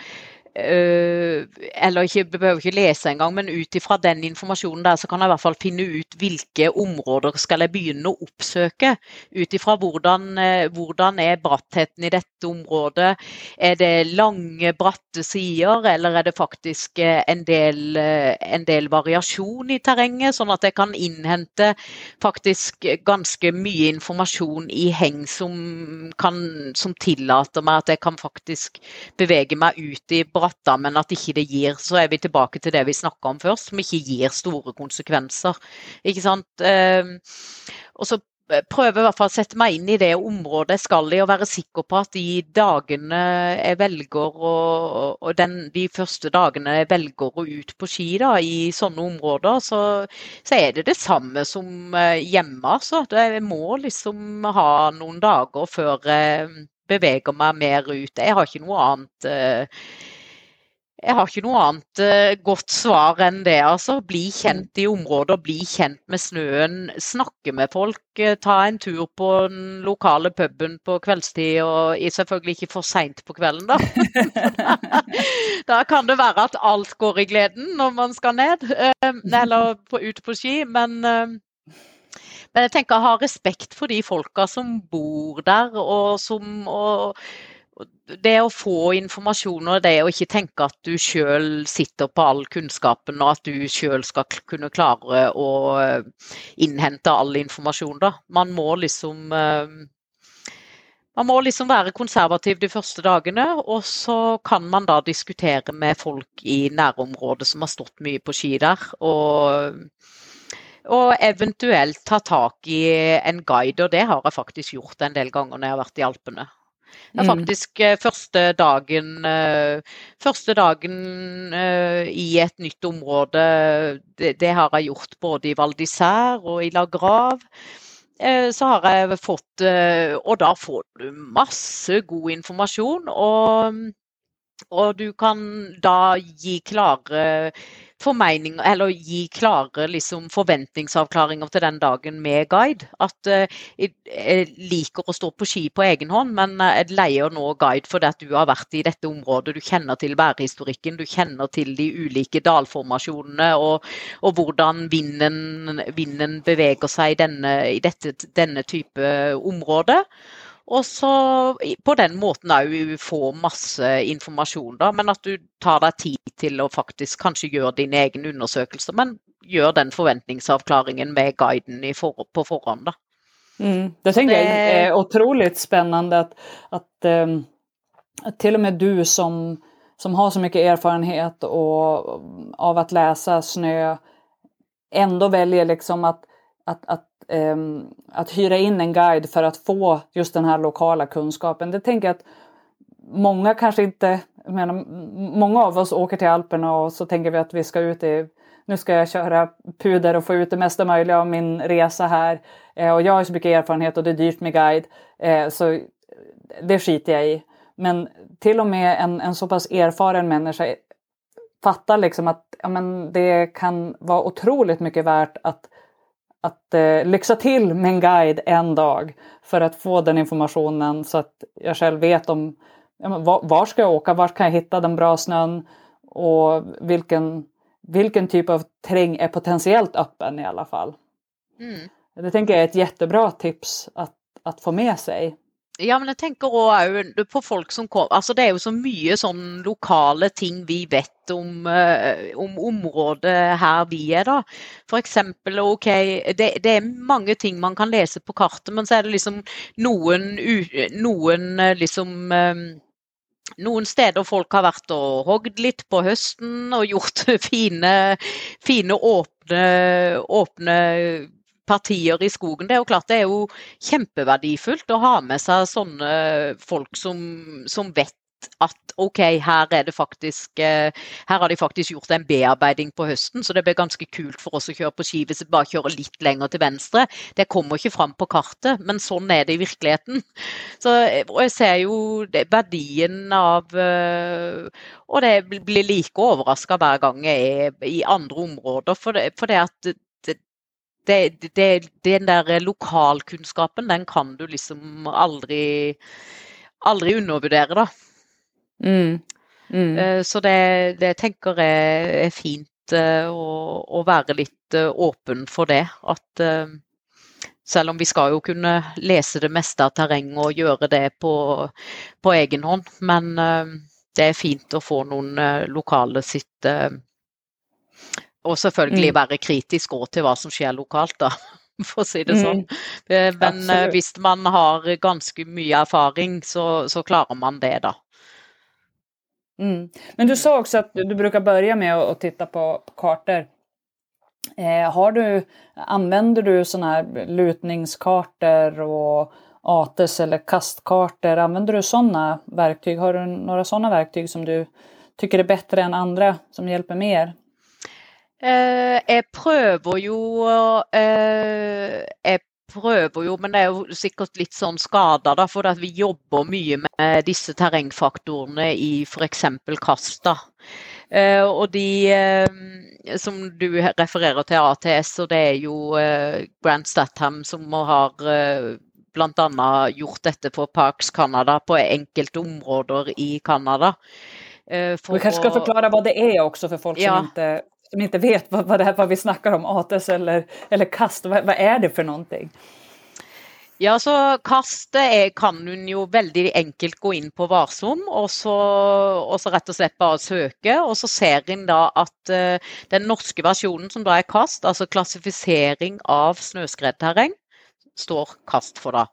eller ikke, behøver ikke lese engang, men ut ifra den informasjonen der, så kan jeg i hvert fall finne ut hvilke områder skal jeg begynne å oppsøke. Ut ifra hvordan, uh, hvordan er brattheten i dette området. Er det lange, bratte sider, eller er det faktisk uh, en, del, en del variasjon i terrenget, sånn at jeg kan innhente faktisk ganske mye informasjon i heng som, kan, som tillater meg at jeg kan faktisk bevege meg ut i bratt bratta, men at ikke det gir Så er vi tilbake til det vi snakka om først, som ikke gir store konsekvenser. Ikke sant. Ehm, og så prøver i hvert fall å sette meg inn i det området jeg skal i, og være sikker på at de dagene jeg velger å, og den, de første dagene jeg velger å ut på ski da, i sånne områder, så, så er det det samme som eh, hjemme. Altså. Jeg må liksom ha noen dager før jeg beveger meg mer ut. Jeg har ikke noe annet uh, jeg har ikke noe annet uh, godt svar enn det. altså. Bli kjent i området, bli kjent med snøen. Snakke med folk. Uh, ta en tur på den lokale puben på kveldstid, og selvfølgelig ikke for seint på kvelden, da. da kan det være at alt går i gleden når man skal ned, uh, eller på, ut på ski. Men, men jeg tenker å ha respekt for de folka som bor der, og som og, det å få informasjon og det å ikke tenke at du sjøl sitter på all kunnskapen og at du sjøl skal kunne klare å eh, innhente all informasjon, da. Man må liksom eh, man må liksom være konservativ de første dagene, og så kan man da diskutere med folk i nærområdet som har stått mye på ski der. Og, og eventuelt ta tak i en guide, og det har jeg faktisk gjort en del ganger når jeg har vært i Alpene. Det er mm. faktisk mm. første dagen, eh, første dagen uh, i et nytt område. Det, det, har jeg gjort både i Val d'Isère og i La Grave. Så har jeg fått Og da får du masse god informasjon. Og, og du kan da gi klare formeninger, eller gi klare liksom, forventningsavklaringer til den dagen med guide. At uh, jeg liker å stå på ski på egen hånd, men eh, jeg leier nå guide fordi at du har vært i dette området. Du kjenner til værhistorikken, du kjenner til de ulike dalformasjonene og, og hvordan vinden, vinden, beveger seg i denne, i dette, denne type område. Og så på den måten òg få masse informasjon, da. Men at du tar deg tid til å faktisk kanskje gjøre din egen undersøkelse. Men gjør den forventningsavklaringen med guiden for, på forhånd, da. Mm, det tenker jeg er utrolig spennende at, at at til og med du som, som har så mye erfarenhet og, av å lese snø, ändå velger liksom at, at, att, um, att hyra in en guide för att få just den här lokala kunskapen. Det tänker jag att många kanske inte, menar, många av oss åker till Alperna och så tänker vi att vi ska ut i nu ska jag köra puder och få ut det mesta möjliga av min resa här. Eh, och jag har så mycket erfarenhet och det är dyrt med guide. Eh, så det skiter jag i. Men till och med en, en så pass erfaren människa fattar liksom att ja, men det kan vara otroligt mycket värt att att eh, lyxa till med en guide en dag för att få den informationen så att jag själv vet om ja, var, var, ska jag åka, var kan jag hitta den bra snön och vilken, vilken typ av terräng är potentiellt öppen i alla fall. Mm. Det tänker jag är ett jättebra tips att, att få med sig. Ja, men jeg tenker òg på folk som kommer altså Det er jo så mye sånn lokale ting vi vet om, uh, om området her vi er, da. F.eks. OK, det, det, er mange ting man kan lese på kartet, men så er det liksom noen, noen eh, liksom um, noen steder folk har vært og hogd litt på høsten og gjort fine, fine åpne, åpne partier i skogen. Det er jo klart det er jo kjempeverdifullt å ha med seg sånne folk som, som vet at OK, her, er det faktisk, eh, her har de faktisk gjort en bearbeiding på høsten, så det blir ganske kult for oss å kjøre på ski hvis vi bare kjører litt lenger til venstre. Det kommer ikke fram på kartet, men sånn er det i virkeligheten. Så, og jeg ser jo verdien av eh, Og det blir like overraska hver gang jeg er i andre områder, for det, for det at det, det, den der lokalkunnskapen, den kan du liksom aldri, aldri undervurdere, da. Mm. Mm. Så det, det, tenker jeg er fint å, å være litt åpen for det. At selv om vi skal jo kunne lese det meste av terrenget og gjøre det på, på egen hånd. Men det er fint å få noen lokale sitt og selvfølgelig mm. være kritisk òg til hva som skjer lokalt, da, for å si det sånn. Mm. Eh, men eh, Absolutt. hvis man har ganske mye erfaring, så, så klarer man det, da. Mm. Men du sa også at du, bruker begynne börja med å titte på, på kartor. Eh, har du, använder du sådana här lutningskartor og ATES eller kastkartor? Använder du sånne verktyg? Har du noen sånne verktyg som du tycker er bedre enn andre, som hjelper mer? Eh, jeg prøver jo eh, Jeg prøver jo, men det er jo sikkert litt sånn skada, da, for vi jobber mye med disse terrengfaktorene i f.eks. kast, Uh, og de som du refererer til ATS, og det er jo Grant Statham som har uh, bl.a. gjort dette for Parks Canada på enkelte områder i Canada. For vi kanskje skal forklare hva det er også for folk ja. som ikke som inte vet vad, vad, det här, vad vi snackar om, ATS eller, eller KAST, vad, vad är det för någonting? Ja, så Kastet er, kan hun jo veldig enkelt gå inn på Varsom og så, og så rett og slett bare søke. Og så ser en da at uh, den norske versjonen som da er KAST, altså klassifisering av snøskredterreng, står KAST for da.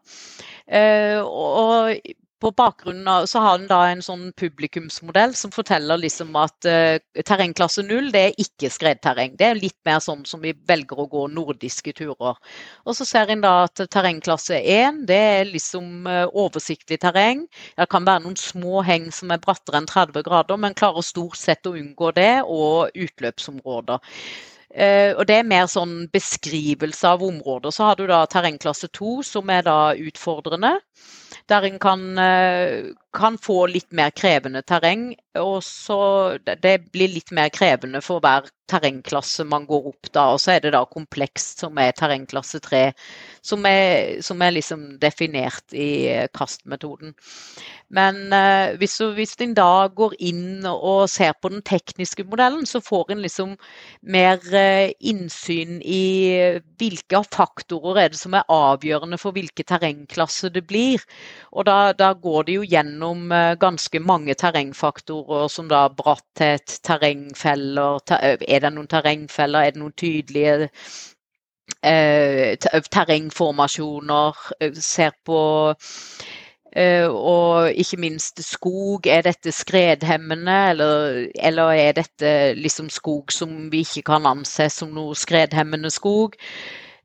Uh, og på bakgrunnen av, så har den da en sånn publikumsmodell som forteller liksom at uh, terrengklasse null det er ikke skredterreng. Det er litt mer sånn som vi velger å gå nordiske turer. Og så ser en da at terrengklasse 1 det er liksom uh, oversiktlig terreng. Det kan være noen små heng som er brattere enn 30 grader, men klarer stort sett å unngå det, og utløpsområder. Uh, og Det er mer sånn beskrivelse av områder. Så har du da terrengklasse 2, som er da utfordrende der en kan, eh, kan, få litt mer krevende terreng. Og så det blir litt mer krevende for hver terrengklasse man går opp da. Og så er det da komplekst, som er terrengklasse 3, som er, som er liksom definert i eh, kastmetoden. Men uh, hvis, hvis en da går inn og ser på den tekniske modellen, så får en liksom mer innsyn i hvilke faktorer er det som er avgjørende for hvilke terrengklasse det blir. Og da, da går det jo gjennom uh, ganske mange terrengfaktorer, som da bratthet, terrengfeller, er det noen terrengfeller, er det noen tydelige terrengformasjoner, ser på Eh, og ikke minst skog. Er dette skredhemmende, eller, eller, er dette liksom skog som vi ikke kan anse som noe skredhemmende skog?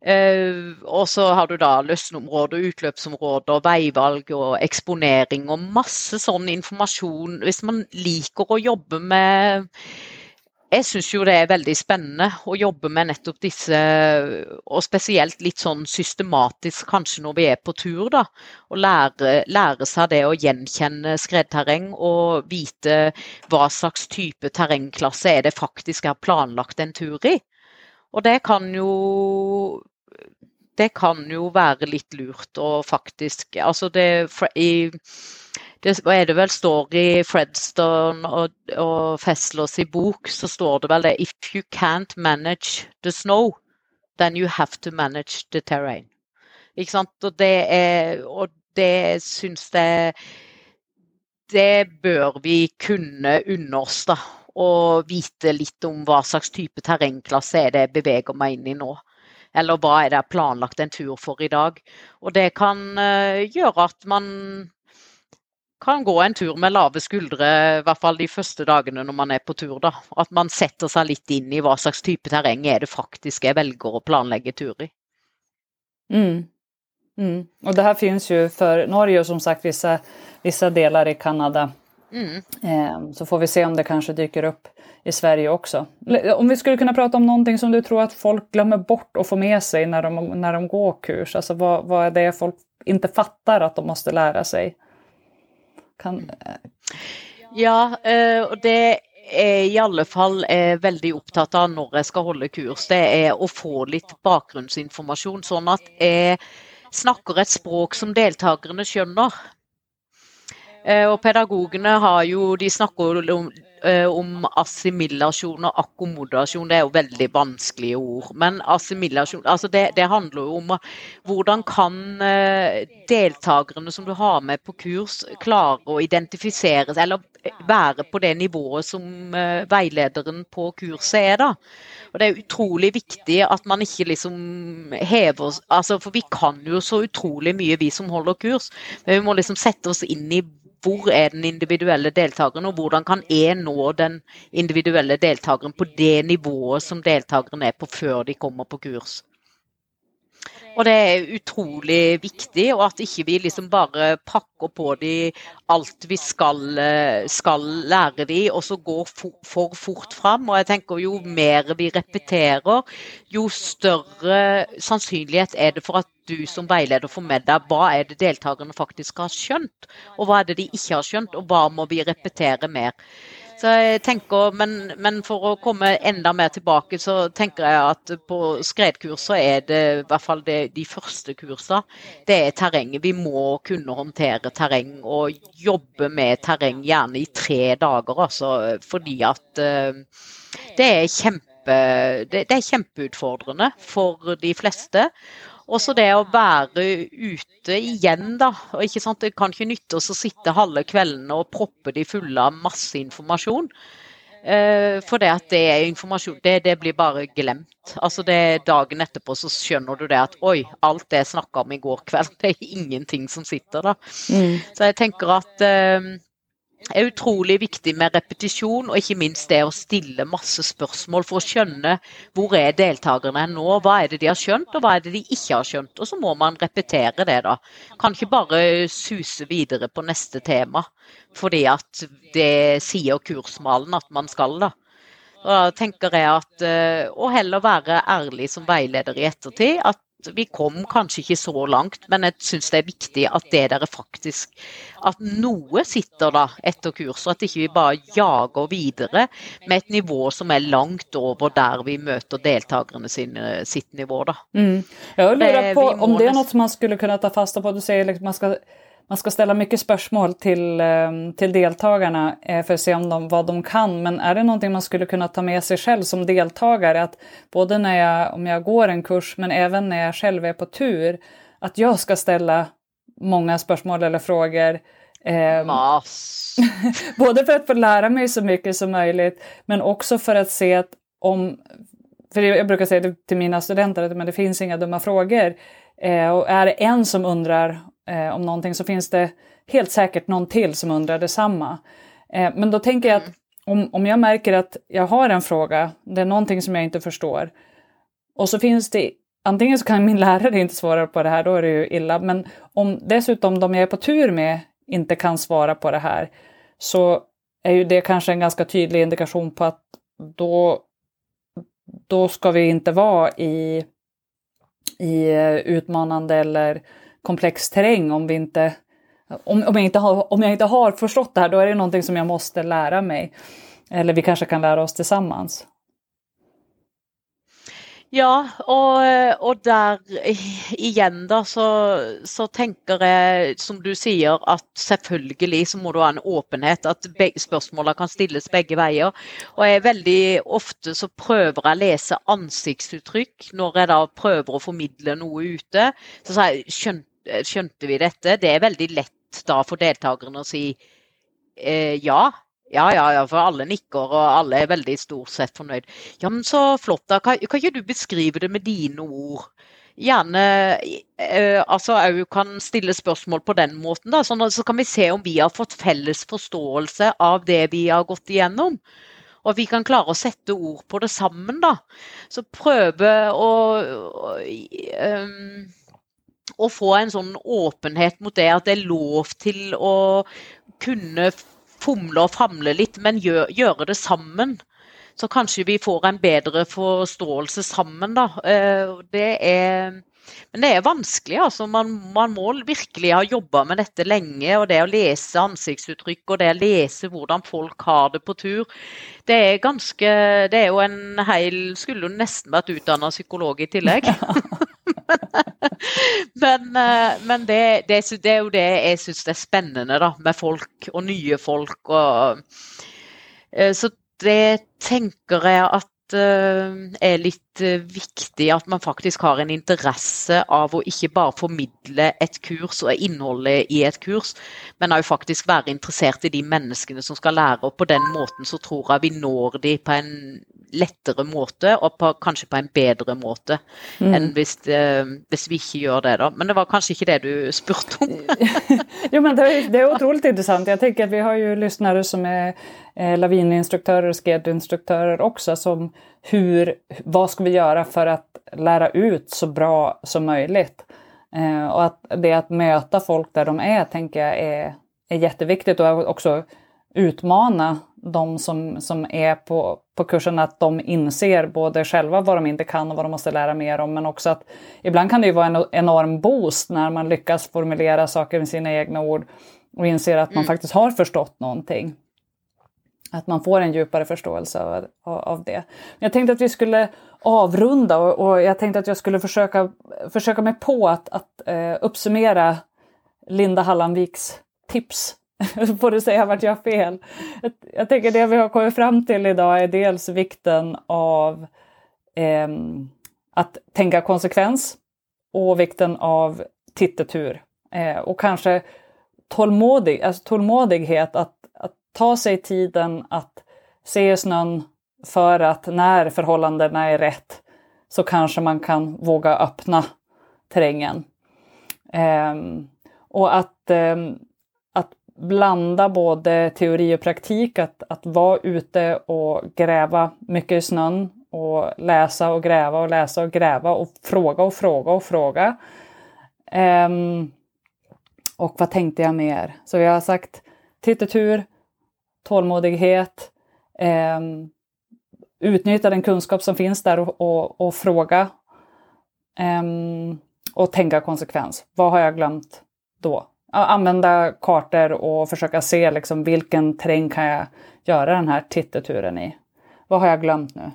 Uh, og så har du da løsneområder, utløpsområder, veivalg og eksponering og masse sånn informasjon. Hvis man liker å jobbe med jeg syns jo det er veldig spennende å jobbe med nettopp disse, og spesielt litt sånn systematisk kanskje når vi er på tur, da. Å lære, lære seg det å gjenkjenne skredterreng og vite hva slags type terrengklasse er det faktisk er planlagt en tur i. Og det kan jo det kan jo være litt lurt å faktisk Altså det i det er det vel står i Fredstone og, og Fesslers i bok, så står det vel det If you can't manage the snow, then you have to manage the terrain. Ikke sant? Og det, er, det syns jeg Det bør vi kunne unne oss, da. Og vite litt om hva slags type terrengklasse er det jeg beveger meg inn i nå. Eller hva er det planlagt en tur for i dag. Og det kan uh, gjøre at man kan gå en tur med lave skuldre, i hvert fall de første dagene når man er på tur. da. At man setter seg litt inn i hva slags type terreng er det faktisk jeg velger å planlegge tur i. Mm. Mm. Og det her finnes jo for Norge og som sagt visse, visse deler i Kanada. Mm. Eh, så får vi se om det kanskje dyker opp i Sverige også. Om vi skulle kunne prate om noe som du tror at folk glemmer bort å få med seg når de, når de går kurs. altså hva, hva, er det folk ikke fatter at de må lære seg? Kan mm. Ja, eh, og det jeg i alle fall er veldig opptatt av når jeg skal holde kurs, det er å få litt bakgrunnsinformasjon, sånn at jeg snakker et språk som deltakerne skjønner. Eh, og pedagogene har jo, de snakker om, eh, om assimilasjon og akkommodasjon. Det er jo veldig vanskelige ord. Men assimilasjon altså det, det handler jo om hvordan kan deltakerne som du har med på kurs, klare å identifisere seg, eller være på det nivået som veilederen på kurset er. da. Og Det er utrolig viktig at man ikke liksom hever altså For vi kan jo så utrolig mye, vi som holder kurs. Men vi må liksom sette oss inn i hvor er den individuelle deltakeren, og hvordan kan jeg nå den individuelle deltakeren på det nivået som deltakeren er på før de kommer på kurs. Og det er utrolig viktig, og at ikke vi liksom bare pakker på de alt vi skal, eh, skal lære de, og så går for, for fort fram. Og jeg tenker jo mer vi repeterer, jo større sannsynlighet er det for at du som veileder får med deg hva er det deltakerne faktisk har skjønt, og hva er det de ikke har skjønt, og hva må vi repetere mer. Så jeg tenker, men, men, for å komme enda mer tilbake, så tenker jeg at på skredkurs så er det i hvert fall det, de første kursene, det er terrenget. Vi må kunne håndtere terreng og jobbe med terreng gjerne i tre dager, altså. Fordi at uh, det er kjempe det, det, er kjempeutfordrende for de fleste. Også det å være ute igjen, da. Og ikke sant? Det kan ikke nytte oss å sitte halve kveldene og proppe de fulle av masse informasjon. Eh, for det at det er informasjon, det, det, blir bare glemt. Altså det Dagen etterpå så skjønner du det at oi, alt det jeg snakka om i går kveld, det er ingenting som sitter da. Mm. Så jeg tenker at eh, er utrolig viktig med repetisjon, og ikke minst det å stille masse spørsmål for å skjønne hvor er deltakerne nå, hva er det de har skjønt, og hva er det de ikke har skjønt. Og så må man repetere det, da. Kan ikke bare suse videre på neste tema fordi at det sier kursmalen at man skal, da. Da tenker jeg at, å heller være ærlig som veileder i ettertid. At vi kom kanskje ikke så langt, men jeg syns det er viktig at det dere faktisk At noe sitter da etter kurset, at ikke vi bare jager videre med et nivå som er langt over der vi møter deltakerne sin, sitt nivå. da. Mm. Jeg lurer på om det er noe som man skulle kunne ta fasta på. Du sier liksom man skal man ska ställa mycket spörsmål till, ehm, till deltagarna eh, för att se om de, vad de kan. Men är det någonting man skulle kunna ta med sig själv som deltagare? Att både när jag, om jag går en kurs men även när jag själv är på tur, att jag ska ställa många spörsmål eller frågor. Eh, både för att få lära mig så mycket som möjligt men också för att se att om för jag brukar säga till mina studenter att det finns inga dumma frågor. Eh, och är det en som undrar eh, om någonting så finns det helt säkert någon till som undrar detsamma. Eh, men då tänker jag att om, om jag märker att jag har en fråga, det är någonting som jag inte förstår, och så finns det Antingen så kan min lärare inte svara på det här, då är det ju illa, men om dessutom de jag är på tur med inte kan svara på det här, så är ju det kanske en ganska tydlig indikation på att då, då ska vi inte vara i, i eh, utmanande eller komplex terräng om vi inte om, om, jag inte har, om det här, då är det någonting som jag måste lära mig. Eller vi kanske kan lära oss tillsammans. Ja, og, og, der igjen da, så, så, tenker jeg, som du sier, at selvfølgelig så må du ha en åpenhet. At spørsmålene kan stilles begge veier. Og jeg veldig ofte så prøver jeg å lese ansiktsuttrykk når jeg da prøver å formidle noe ute. Så sier jeg skjønte skjønte vi dette? Det er veldig lett da for deltakerne å si eh, ja. Ja, ja, ja, for alle nikker, og alle er veldig stort sett fornøyd. Ja, men så flott, da. Kan, kan ikke du beskrive det med dine ord? Gjerne eh, altså òg kan stille spørsmål på den måten, da. Sånn, så kan vi se om vi har fått felles forståelse av det vi har gått igjennom. Og vi kan klare å sette ord på det sammen, da. Så prøve å, å um, å få en sånn åpenhet mot det at det er lov til å kunne fomle og famle litt, men gjøre, gjør det sammen. Så kanskje vi får en bedre forståelse sammen, da. Eh, det er, men det er vanskelig, altså. Man, man må virkelig ha jobba med dette lenge. Og det å lese ansiktsuttrykk og det å lese hvordan folk har det på tur, det er ganske Det er jo en heil Skulle jo nesten vært utdanna psykolog i tillegg. men, men det, det, det, er jo det jeg syns er spennende da, med folk og nye folk. Og, så det tenker jeg at er litt viktig at man faktisk har en interesse av å ikke bare formidle et kurs og innholdet i et kurs, men òg faktisk være interessert i de menneskene som skal lære. Og på den måten så tror jeg vi når de på en lettere måte, og på, kanskje på en bedre måte mm. enn hvis, uh, hvis, vi ikke gjør det. da. Men det var kanskje ikke det du spurte om? jo, men det, det er utrolig interessant. Jeg tenker at Vi har jo lyttere som er eh, lavininstruktører og skredinstruktører også, som hur, hva skal vi gjøre for å lære ut så bra som mulig? Eh, og att det å møte folk der de er, tenker jeg er, är jätteviktigt og også utmane de som, som är på, på kursen att de inser både själva vad de inte kan och vad de måste lära mer om men också att ibland kan det ju vara en enorm boost när man lyckas formulera saker med sina egna ord och inser att man mm. faktiskt har förstått någonting. Att man får en djupare förståelse av, av det. Jag tänkte att vi skulle avrunda och, och, jag tänkte att jag skulle försöka, försöka mig på att, att eh, uppsummera Linda Hallandviks tips får du säga vart jag har fel. Jag tänker det vi har kommit fram till idag är dels vikten av eh, att tänka konsekvens och vikten av tittetur. Eh, och kanske tålmodig, alltså tålmodighet att ta sig tiden att se snön för att när förhållandena är rätt så kanske man kan våga öppna terrängen. Eh, och att eh, blanda både teori och praktik, att, att vara ute och gräva mycket i snön och läsa och gräva och läsa och gräva och fråga och fråga och fråga. Eh, och vad tänkte jag mer? Så vi har sagt tittetur, tålmodighet, eh, utnyttja den kunskap som finns där och, och, fråga. Um, och tänka konsekvens. Vad har jag glömt då? använda kartor og forsøke å se liksom, hvilken terreng kan jeg gjøre denne titteturen i. Hva har jeg glemt nå?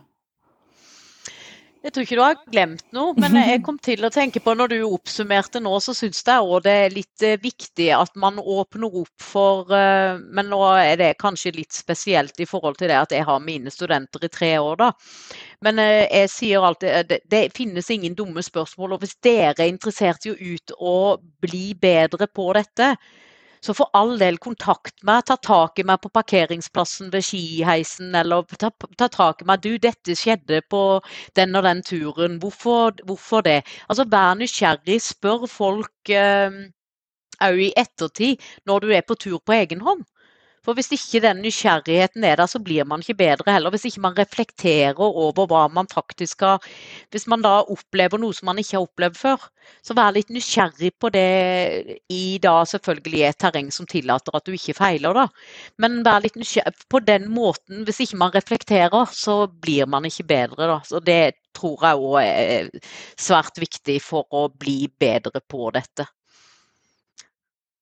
Jeg tror ikke du har glemt noe, men jeg kom til å tenke på når du oppsummerte nå, så syns jeg òg det er litt eh, viktig at man åpner opp for eh, Men nå er det kanskje litt spesielt i forhold til det at jeg har mine studenter i tre år, da. Men eh, jeg sier alltid det, det finnes ingen dumme spørsmål. Og hvis dere er interessert i å ut og bli bedre på dette, så for all del kontakt meg, ta tak i meg på parkeringsplassen ved skiheisen, eller ta, ta tak i meg. Du, dette skjedde på den og den turen. Hvorfor, hvorfor det? Altså, Vær nysgjerrig, spør folk òg eh, i ettertid, når du er på tur på egen hånd. For hvis ikke den nysgjerrigheten er der, så blir man ikke bedre heller. Hvis ikke man reflekterer over hva man faktisk har Hvis man da opplever noe som man ikke har opplevd før, så vær litt nysgjerrig på det i da selvfølgelig et terreng som tillater at du ikke feiler, da. Men vær litt nysgjerrig på den måten. Hvis ikke man reflekterer, så blir man ikke bedre, da. Så det tror jeg òg er svært viktig for å bli bedre på dette.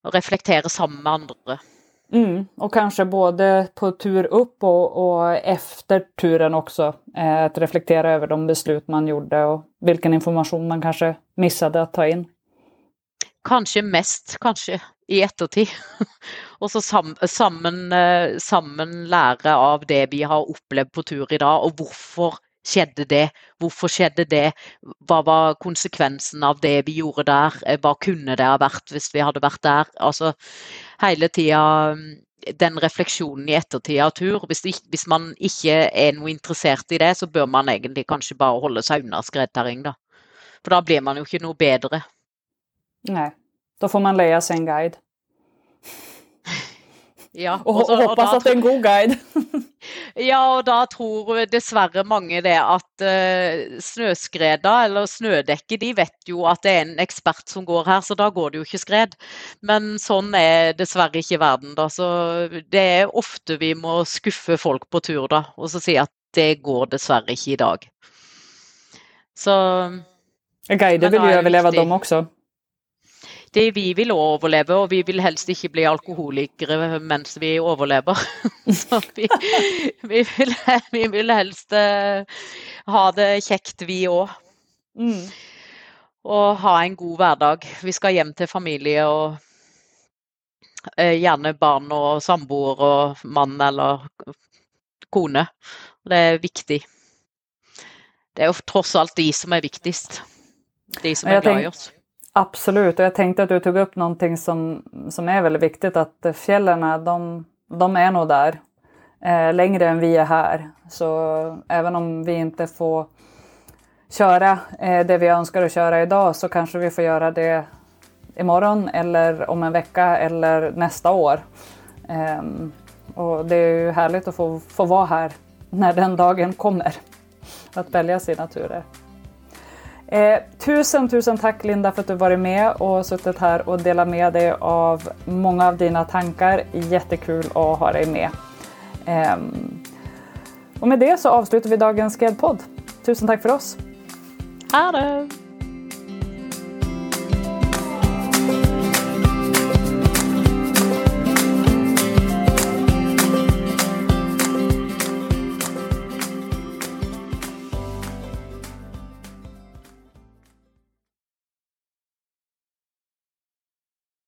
Å reflektere sammen med andre. Mm, och kanske både på tur upp och, och efter turen också. Eh, att reflektera över de beslut man gjorde og hvilken informasjon man kanskje missade att ta in. Kanskje mest, kanskje, i ettertid. og så sam, sammen, eh, sammen, lære av det vi har opplevd på tur i dag, og hvorfor skjedde det? Hvorfor skjedde det? Hva var konsekvensen av det vi gjorde der? Eh, hva kunne det ha vært hvis vi hadde vært der? Altså hele tida mm, den refleksjonen i ettertid av tur. Hvis, hvis, man ikke er noe interessert i det, så bør man egentlig kanskje bare holde seg unna skredterreng, da. For da blir man jo ikke noe bedre. Nei. Da får man leie seg en guide. Ja, og, og, og håper at det er en god guide. ja, og da tror dessverre mange det at uh, snøskreda eller snødekket, de vet jo at det er en ekspert som går her, så da går det jo ikke skred. Men sånn er dessverre ikke verden, da. Så det er ofte vi må skuffe folk på tur, da. Og så si at det går dessverre ikke i dag. Så Guider vil jo overleve dem også det vi vil overleve, og vi vil helst ikke bli alkoholikere mens vi overlever. Så vi, vi, vil, vi vil, helst uh, ha det kjekt, vi òg. Mm. og ha en god hverdag. Vi skal hjem til familie og eh, gjerne barn og samboer og mann eller kone. Det er viktig. Det er jo tross alt de som er viktigst. De som er glad i oss. Absolut, och jag tänkte att du tog upp någonting som, som är väldigt viktigt, att fjällen de, de är nog där eh, längre än vi är här. Så även om vi inte får köra eh, det vi önskar att köra idag så kanske vi får göra det imorgon eller om en vecka eller nästa år. Eh, och det är ju härligt att få, få vara här när den dagen kommer. Att välja sina turer. Eh, tusen, tusen takk, Linda for at du har vært med og sittet her og delt med deg av mange av dina tanker. Kjempekult å ha deg med. Eh, og med det så avslutter vi dagens Sked-podd. Tusen takk for oss. Ha det!